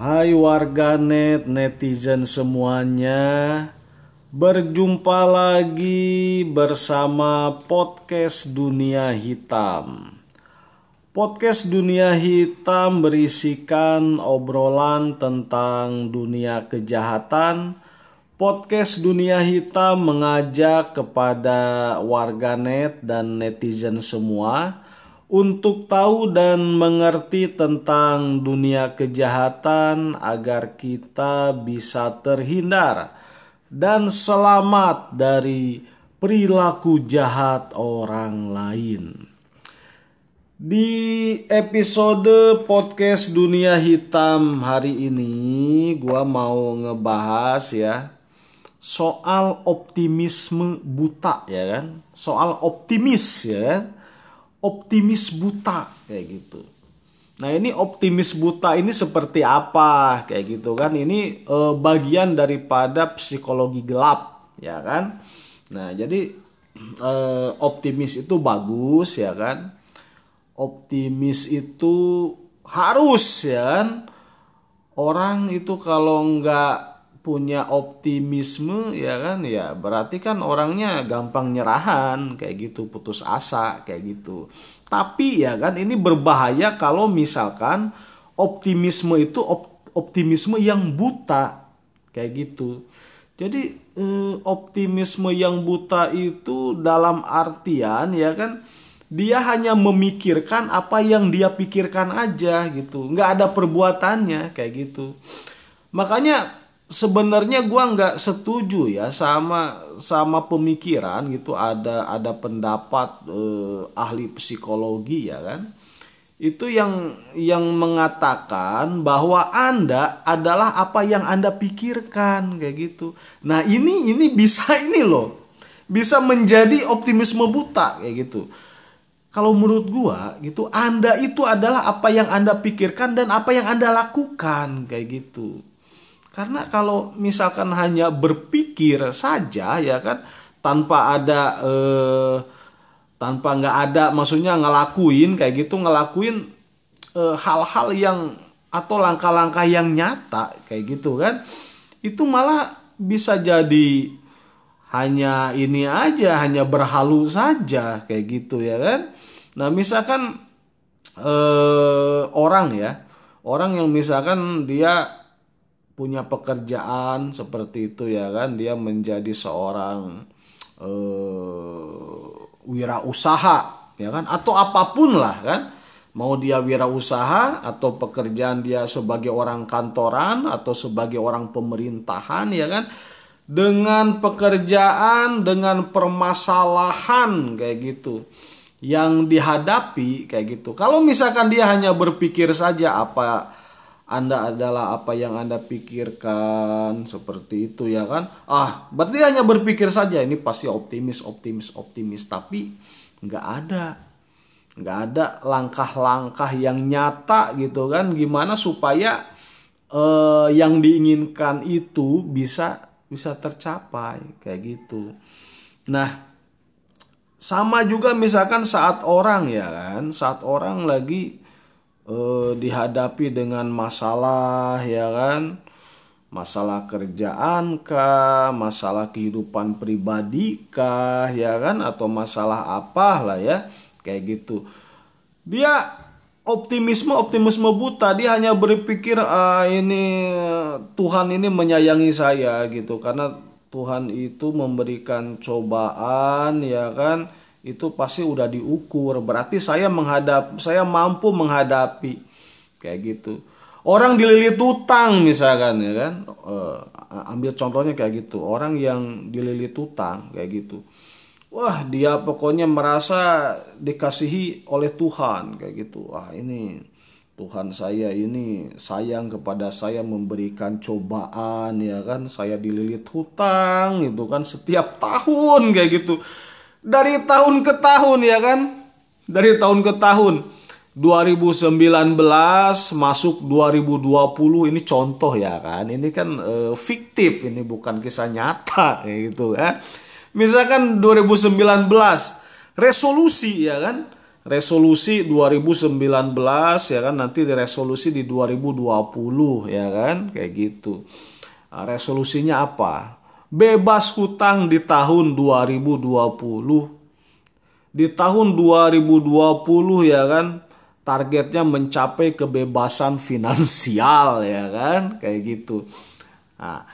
Hai warganet netizen semuanya. Berjumpa lagi bersama podcast Dunia Hitam. Podcast Dunia Hitam berisikan obrolan tentang dunia kejahatan. Podcast Dunia Hitam mengajak kepada warganet dan netizen semua untuk tahu dan mengerti tentang dunia kejahatan agar kita bisa terhindar dan selamat dari perilaku jahat orang lain. Di episode podcast Dunia Hitam hari ini gua mau ngebahas ya soal optimisme buta ya kan. Soal optimis ya kan optimis buta kayak gitu. Nah ini optimis buta ini seperti apa kayak gitu kan? Ini e, bagian daripada psikologi gelap ya kan? Nah jadi e, optimis itu bagus ya kan? Optimis itu harus ya kan? Orang itu kalau nggak punya optimisme ya kan? Ya berarti kan orangnya gampang nyerahan kayak gitu putus asa kayak gitu. Tapi ya kan ini berbahaya kalau misalkan optimisme itu op, optimisme yang buta kayak gitu. Jadi eh, optimisme yang buta itu dalam artian ya kan dia hanya memikirkan apa yang dia pikirkan aja gitu. Nggak ada perbuatannya kayak gitu. Makanya sebenarnya gua nggak setuju ya sama sama pemikiran gitu. Ada ada pendapat eh, ahli psikologi ya kan. Itu yang yang mengatakan bahwa anda adalah apa yang anda pikirkan kayak gitu. Nah ini ini bisa ini loh. Bisa menjadi optimisme buta kayak gitu. Kalau menurut gua gitu anda itu adalah apa yang anda pikirkan dan apa yang anda lakukan kayak gitu karena kalau misalkan hanya berpikir saja ya kan tanpa ada eh, tanpa nggak ada maksudnya ngelakuin kayak gitu ngelakuin eh, hal-hal eh, yang atau langkah-langkah yang nyata kayak gitu kan itu malah bisa jadi hanya ini aja hanya berhalu saja kayak gitu ya kan. Nah misalkan eh, orang ya orang yang misalkan dia punya pekerjaan seperti itu ya kan. Dia menjadi seorang uh, wirausaha ya kan. Atau apa pun lah kan. Mau dia wirausaha atau pekerjaan dia sebagai orang kantoran atau sebagai orang pemerintahan ya kan. Dengan pekerjaan dengan permasalahan kayak gitu. Yang dihadapi kayak gitu. Kalau misalkan dia hanya berpikir saja apa anda adalah apa yang Anda pikirkan. Seperti itu ya kan? Ah berarti hanya berpikir saja. Ini pasti optimis optimis optimis. Tapi nggak ada. Nggak ada langkah-langkah yang nyata gitu kan? Gimana supaya eh, yang diinginkan itu bisa bisa tercapai? Kayak gitu. Nah sama juga misalkan saat orang ya kan? Saat orang lagi eh, dihadapi dengan masalah ya kan? Masalah kerjaan kah? Masalah kehidupan pribadi kah? Ya kan? Atau masalah apa lah ya? Kayak gitu. Dia optimisme optimisme buta. Dia hanya berpikir ah ini Tuhan ini menyayangi saya gitu. Karena Tuhan itu memberikan cobaan ya kan itu pasti udah diukur. Berarti saya menghadap saya mampu menghadapi. Kayak gitu. Orang dililit utang misalkan ya kan? Uh, ambil contohnya kayak gitu. Orang yang dililit utang kayak gitu. Wah dia pokoknya merasa dikasihi oleh Tuhan kayak gitu. Wah ini Tuhan saya ini sayang kepada saya memberikan cobaan ya kan? Saya dililit hutang itu kan setiap tahun kayak gitu dari tahun ke tahun ya kan? Dari tahun ke tahun. 2019 masuk 2020 ini contoh ya kan? Ini kan e, fiktif ini bukan kisah nyata kayak gitu ya. Misalkan 2019 resolusi ya kan? Resolusi 2019 ya kan? Nanti di resolusi di 2020 ya kan? Kayak gitu. Nah, resolusinya apa bebas hutang di tahun 2020 di tahun 2020 ya kan targetnya mencapai kebebasan finansial ya kan kayak gitu nah,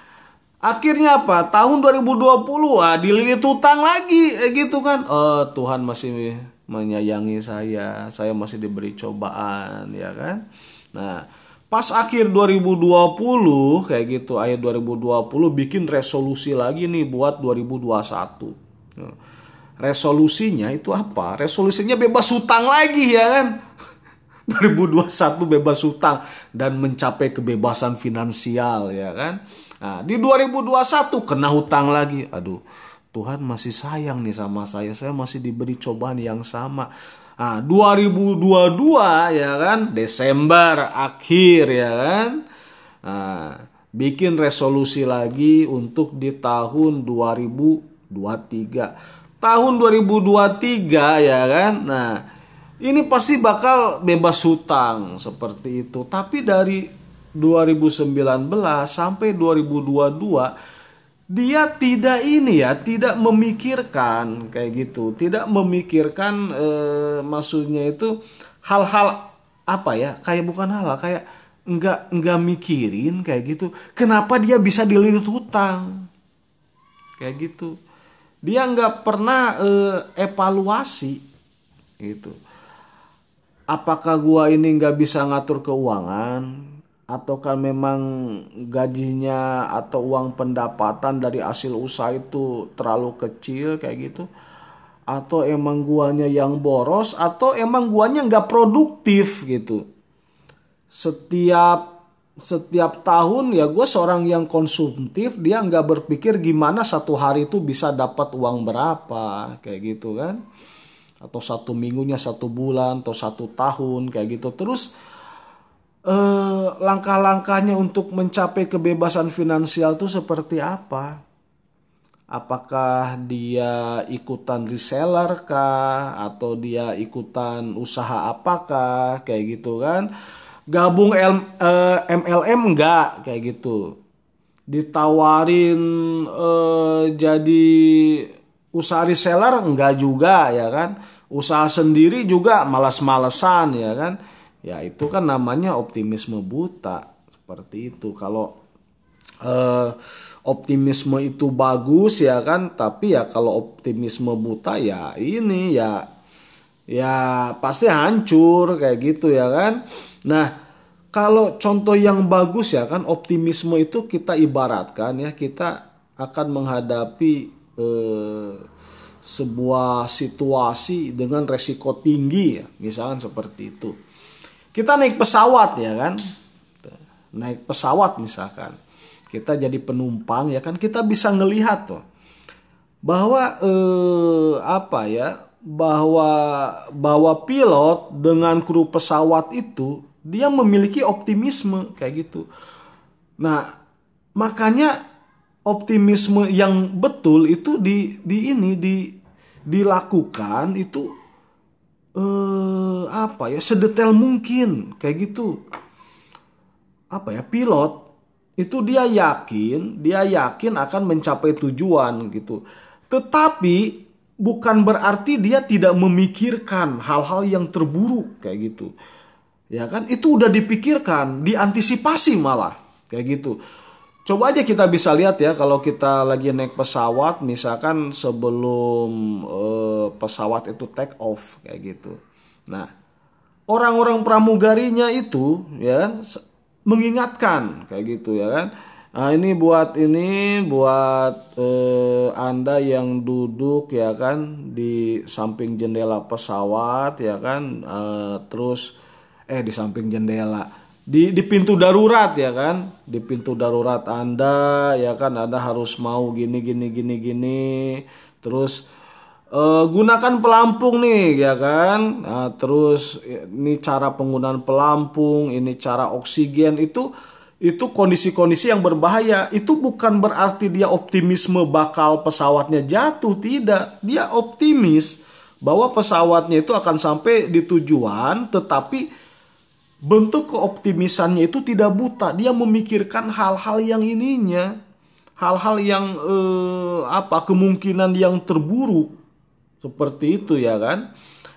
Akhirnya apa? Tahun 2020 ah dililit utang lagi eh, gitu kan. Oh, Tuhan masih menyayangi saya. Saya masih diberi cobaan ya kan. Nah, pas akhir 2020 kayak gitu ayat 2020 bikin resolusi lagi nih buat 2021. Resolusinya itu apa? Resolusinya bebas hutang lagi ya kan. 2021 bebas hutang dan mencapai kebebasan finansial ya kan. Nah, di 2021 kena hutang lagi. Aduh, Tuhan masih sayang nih sama saya. Saya masih diberi cobaan yang sama. Nah, 2022 ya kan, Desember akhir ya kan. Nah, bikin resolusi lagi untuk di tahun 2023. Tahun 2023 ya kan. Nah, ini pasti bakal bebas hutang seperti itu. Tapi dari 2019 sampai 2022 dia tidak ini ya tidak memikirkan kayak gitu. Tidak memikirkan eh, maksudnya itu hal-hal apa ya kayak bukan hal, kayak nggak nggak mikirin kayak gitu. Kenapa dia bisa dililit hutang? Kayak gitu. Dia nggak pernah eh, evaluasi gitu. Apakah gua ini nggak bisa ngatur keuangan ataukah memang gajinya atau uang pendapatan dari hasil usaha itu terlalu kecil kayak gitu? Atau emang guanya yang boros atau emang guanya nggak produktif gitu? Setiap setiap tahun ya gue seorang yang konsumtif dia nggak berpikir gimana satu hari itu bisa dapat uang berapa kayak gitu kan? Atau satu minggunya satu bulan atau satu tahun kayak gitu. Terus eh, langkah-langkahnya untuk mencapai kebebasan finansial itu seperti apa? Apakah dia ikutan reseller kah atau dia ikutan usaha apakah kayak gitu kan? Gabung L, eh, MLM enggak kayak gitu. Ditawarin eh, jadi usaha reseller enggak juga ya kan? Usaha sendiri juga malas-malesan ya kan? Ya itu kan namanya optimisme buta seperti itu. Kalau eh, optimisme itu bagus ya kan tapi ya kalau optimisme buta ya ini ya ya pasti hancur kayak gitu ya kan. Nah kalau contoh yang bagus ya kan optimisme itu kita ibaratkan ya kita akan menghadapi eh, sebuah situasi dengan resiko tinggi ya misalkan seperti itu kita naik pesawat ya kan. Naik pesawat misalkan. Kita jadi penumpang ya kan kita bisa ngelihat tuh bahwa eh, apa ya bahwa bahwa pilot dengan kru pesawat itu dia memiliki optimisme kayak gitu. Nah, makanya optimisme yang betul itu di di ini di dilakukan itu eh apa ya sedetail mungkin kayak gitu. Apa ya pilot itu dia yakin dia yakin akan mencapai tujuan gitu. Tetapi bukan berarti dia tidak memikirkan hal-hal yang terburuk kayak gitu. Ya kan itu udah dipikirkan diantisipasi malah kayak gitu. Coba aja kita bisa lihat ya kalau kita lagi naik pesawat misalkan sebelum uh, pesawat itu take off kayak gitu. Nah, orang-orang pramugarinya itu ya mengingatkan kayak gitu ya kan. Nah, ini buat ini buat uh, Anda yang duduk ya kan di samping jendela pesawat ya kan uh, terus eh di samping jendela di di pintu darurat ya kan? Di pintu darurat anda ya kan? Anda harus mau gini gini gini gini. Terus uh, gunakan pelampung nih ya kan? Nah, terus ini cara penggunaan pelampung ini cara oksigen itu itu kondisi-kondisi yang berbahaya. Itu bukan berarti dia optimisme bakal pesawatnya jatuh tidak. Dia optimis bahwa pesawatnya itu akan sampai di tujuan tetapi bentuk keoptimisannya itu tidak buta. Dia memikirkan hal-hal yang ininya hal-hal yang eh, apa kemungkinan yang terburuk seperti itu ya kan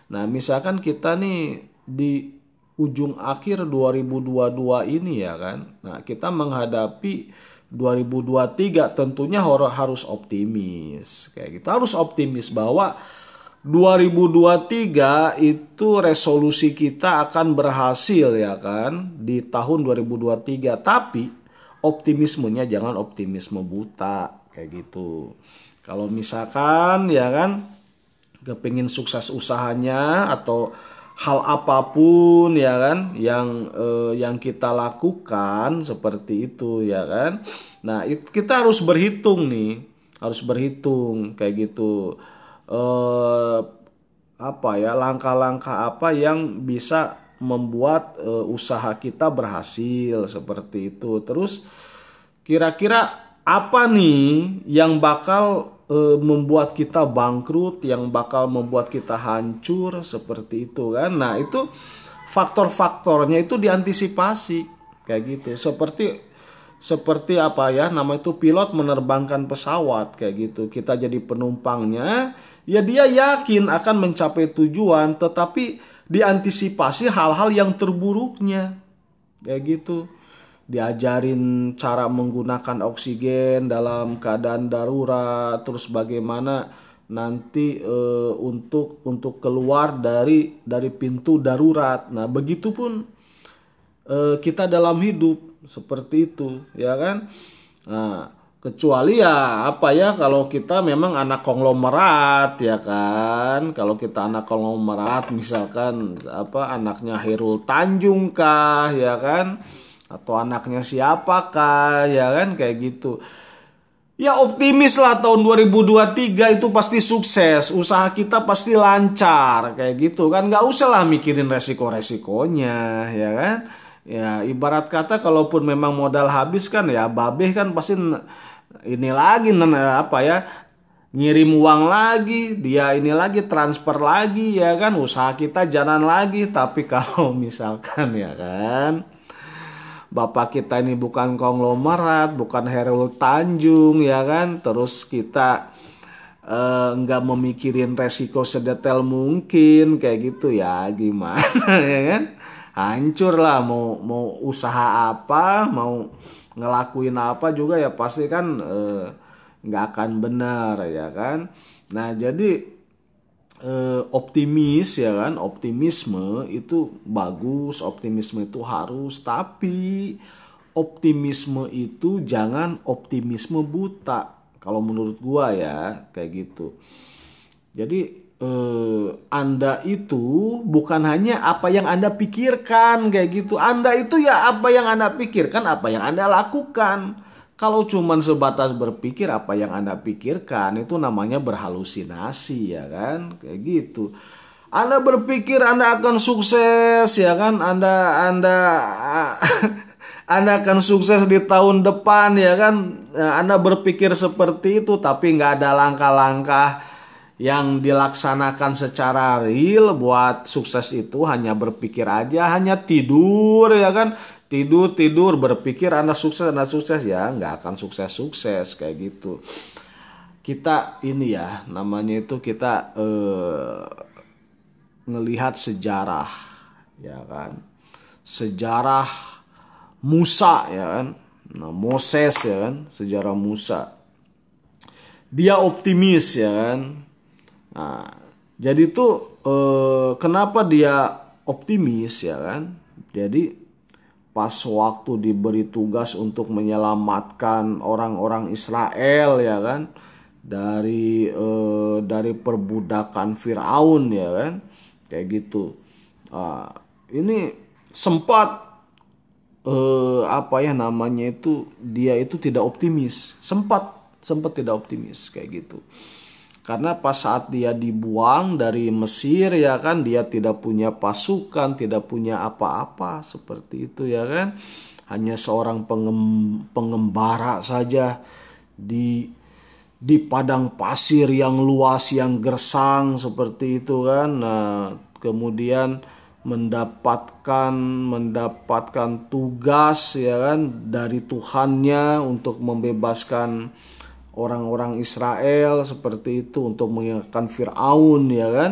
nah misalkan kita nih di ujung akhir 2022 ini ya kan. Nah, kita menghadapi 2023 tentunya harus optimis. Kayak gitu. Harus optimis bahwa 2023 itu resolusi kita akan berhasil ya kan di tahun 2023. Tapi optimismenya jangan optimisme buta kayak gitu. Kalau misalkan ya kan kepingin sukses usahanya atau hal apa pun ya kan yang eh, yang kita lakukan seperti itu ya kan. Nah it, kita harus berhitung nih harus berhitung kayak gitu. Eh, apa ya langkah-langkah apa yang bisa membuat eh, usaha kita berhasil seperti itu. Terus kira-kira apa nih yang bakal e, membuat kita bangkrut, yang bakal membuat kita hancur seperti itu kan. Nah, itu faktor-faktornya itu diantisipasi kayak gitu. Seperti seperti apa ya nama itu pilot menerbangkan pesawat kayak gitu. Kita jadi penumpangnya, ya dia yakin akan mencapai tujuan tetapi diantisipasi hal-hal yang terburuknya. Kayak gitu diajarin cara menggunakan oksigen dalam keadaan darurat terus bagaimana nanti e, untuk untuk keluar dari dari pintu darurat. Nah begitupun e, kita dalam hidup seperti itu ya kan? Nah kecuali ya apa ya kalau kita memang anak konglomerat ya kan? Kalau kita anak konglomerat misalkan apa anaknya Herul Tanjung kah ya kan atau anaknya siapakah ya kan? Kayak gitu. Ya optimis lah tahun 2023 itu pasti sukses. Usaha kita pasti lancar. Kayak gitu kan. Nggak usah lah mikirin resiko-resikonya ya kan? Ya ibarat kata kalaupun memang modal habis kan ya babeh kan pasti ini lagi apa ya ngirim uang lagi dia ini lagi transfer lagi ya kan? Usaha kita jalan lagi. Tapi kalau misalkan ya kan bapak kita ini bukan konglomerat, bukan Herul Tanjung ya kan, terus kita eh, nggak uh, memikirin resiko sedetail mungkin kayak gitu ya gimana ya kan, hancur lah mau mau usaha apa, mau ngelakuin apa juga ya pasti kan eh, nggak uh, akan benar ya kan. Nah jadi eh, optimis ya kan? Optimisme itu bagus optimisme itu harus. Tapi optimisme itu jangan optimisme buta. Kalau menurut gua ya kayak gitu. Jadi eh, anda itu bukan hanya apa yang anda pikirkan kayak gitu. Anda itu ya apa yang anda pikirkan apa yang anda lakukan kalau cuman sebatas berpikir apa yang Anda pikirkan itu namanya berhalusinasi ya kan? Kayak gitu. Anda berpikir Anda akan sukses ya kan? Anda Anda Anda akan sukses di tahun depan ya kan? Anda berpikir seperti itu tapi nggak ada langkah-langkah yang dilaksanakan secara real buat sukses itu hanya berpikir aja, hanya tidur ya kan? Tidur tidur berpikir anda sukses anda sukses. Ya nggak akan sukses sukses kayak gitu. Kita ini ya namanya itu kita eh, ngelihat sejarah ya kan? Sejarah Musa ya kan? Nah, Moses ya kan? Sejarah Musa. Dia optimis ya kan? Nah jadi tuh eh, kenapa dia optimis ya kan? Jadi pas waktu diberi tugas untuk menyelamatkan orang-orang Israel ya kan? Dari eh, dari perbudakan Firaun ya kan? Kayak gitu. Uh, ini sempat eh, apa ya namanya itu dia itu tidak optimis. Sempat sempat tidak optimis kayak gitu karena pas saat dia dibuang dari Mesir ya kan dia tidak punya pasukan, tidak punya apa-apa seperti itu ya kan. Hanya seorang pengem, pengembara saja di di padang pasir yang luas yang gersang seperti itu kan nah kemudian mendapatkan mendapatkan tugas ya kan dari Tuhannya untuk membebaskan orang-orang Israel seperti itu untuk mengingatkan Firaun ya kan?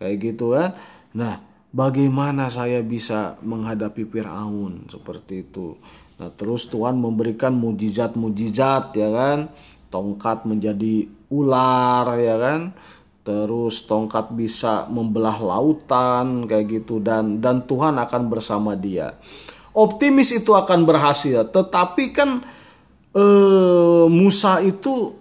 Kayak gitu kan? Nah bagaimana saya bisa menghadapi Firaun seperti itu? Nah terus Tuhan memberikan mujizat-mujizat ya kan? Tongkat menjadi ular ya kan? Terus tongkat bisa membelah lautan kayak gitu dan dan Tuhan akan bersama dia. Optimis itu akan berhasil tetapi kan eh, Musa itu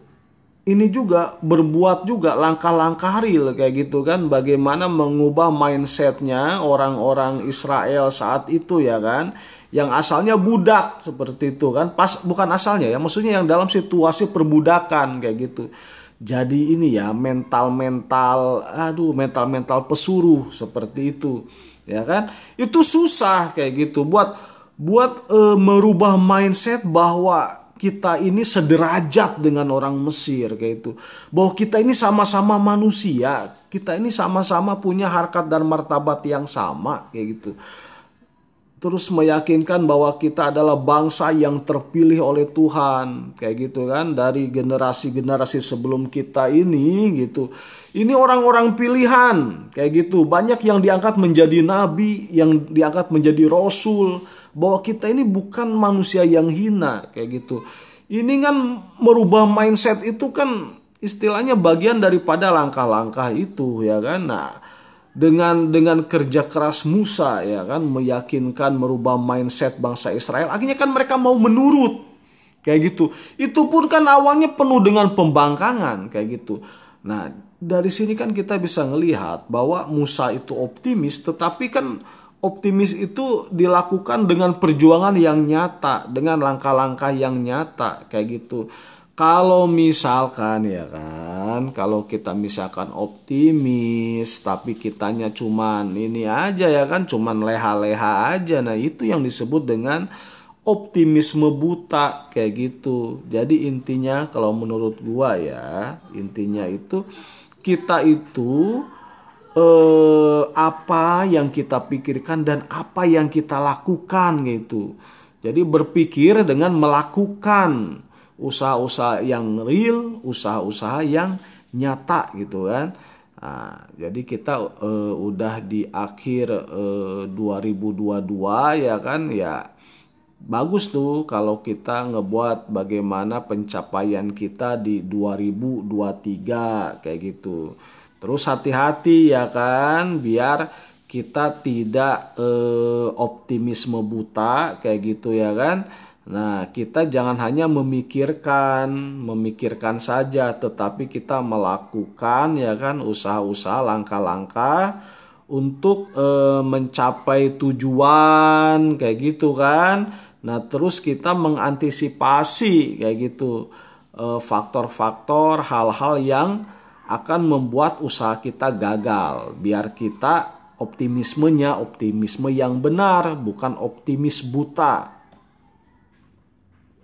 ini juga berbuat juga langkah-langkah real kayak gitu kan. Bagaimana mengubah mindsetnya orang-orang Israel saat itu ya kan. Yang asalnya budak seperti itu kan. Pas bukan asalnya ya maksudnya yang dalam situasi perbudakan kayak gitu. Jadi ini ya mental-mental aduh mental-mental pesuruh seperti itu ya kan. Itu susah kayak gitu buat buat e, merubah mindset bahwa kita ini sederajat dengan orang Mesir kayak itu bahwa kita ini sama-sama manusia kita ini sama-sama punya harkat dan martabat yang sama kayak gitu terus meyakinkan bahwa kita adalah bangsa yang terpilih oleh Tuhan. Kayak gitu kan dari generasi-generasi sebelum kita ini gitu. Ini orang-orang pilihan kayak gitu. Banyak yang diangkat menjadi nabi yang diangkat menjadi rasul. Bahwa kita ini bukan manusia yang hina kayak gitu. Ini kan merubah mindset itu kan istilahnya bagian daripada langkah-langkah itu ya kan? Nah dengan dengan kerja keras Musa ya kan meyakinkan merubah mindset bangsa Israel. Akhirnya kan mereka mau menurut. Kayak gitu. Itu pun kan awalnya penuh dengan pembangkangan kayak gitu. Nah dari sini kan kita bisa ngelihat bahwa Musa itu optimis tetapi kan optimis itu dilakukan dengan perjuangan yang nyata dengan langkah-langkah yang nyata kayak gitu kalau misalkan ya kan, kalau kita misalkan optimis tapi kitanya cuman ini aja ya kan, cuman leha-leha aja. Nah, itu yang disebut dengan optimisme buta kayak gitu. Jadi intinya kalau menurut gua ya, intinya itu kita itu eh, apa yang kita pikirkan dan apa yang kita lakukan gitu. Jadi berpikir dengan melakukan usaha-usaha yang real, usaha-usaha yang nyata gitu kan. Nah, jadi kita uh, udah di akhir uh, 2022 ya kan ya bagus tuh kalau kita ngebuat bagaimana pencapaian kita di 2023 kayak gitu. Terus hati-hati ya kan biar kita tidak eh, optimisme buta kayak gitu ya kan Nah, kita jangan hanya memikirkan, memikirkan saja, tetapi kita melakukan ya kan usaha-usaha langkah-langkah untuk e, mencapai tujuan kayak gitu kan. Nah, terus kita mengantisipasi kayak gitu. Faktor faktor-faktor hal-hal yang akan membuat usaha kita gagal. Biar kita optimismenya optimisme yang benar bukan optimis buta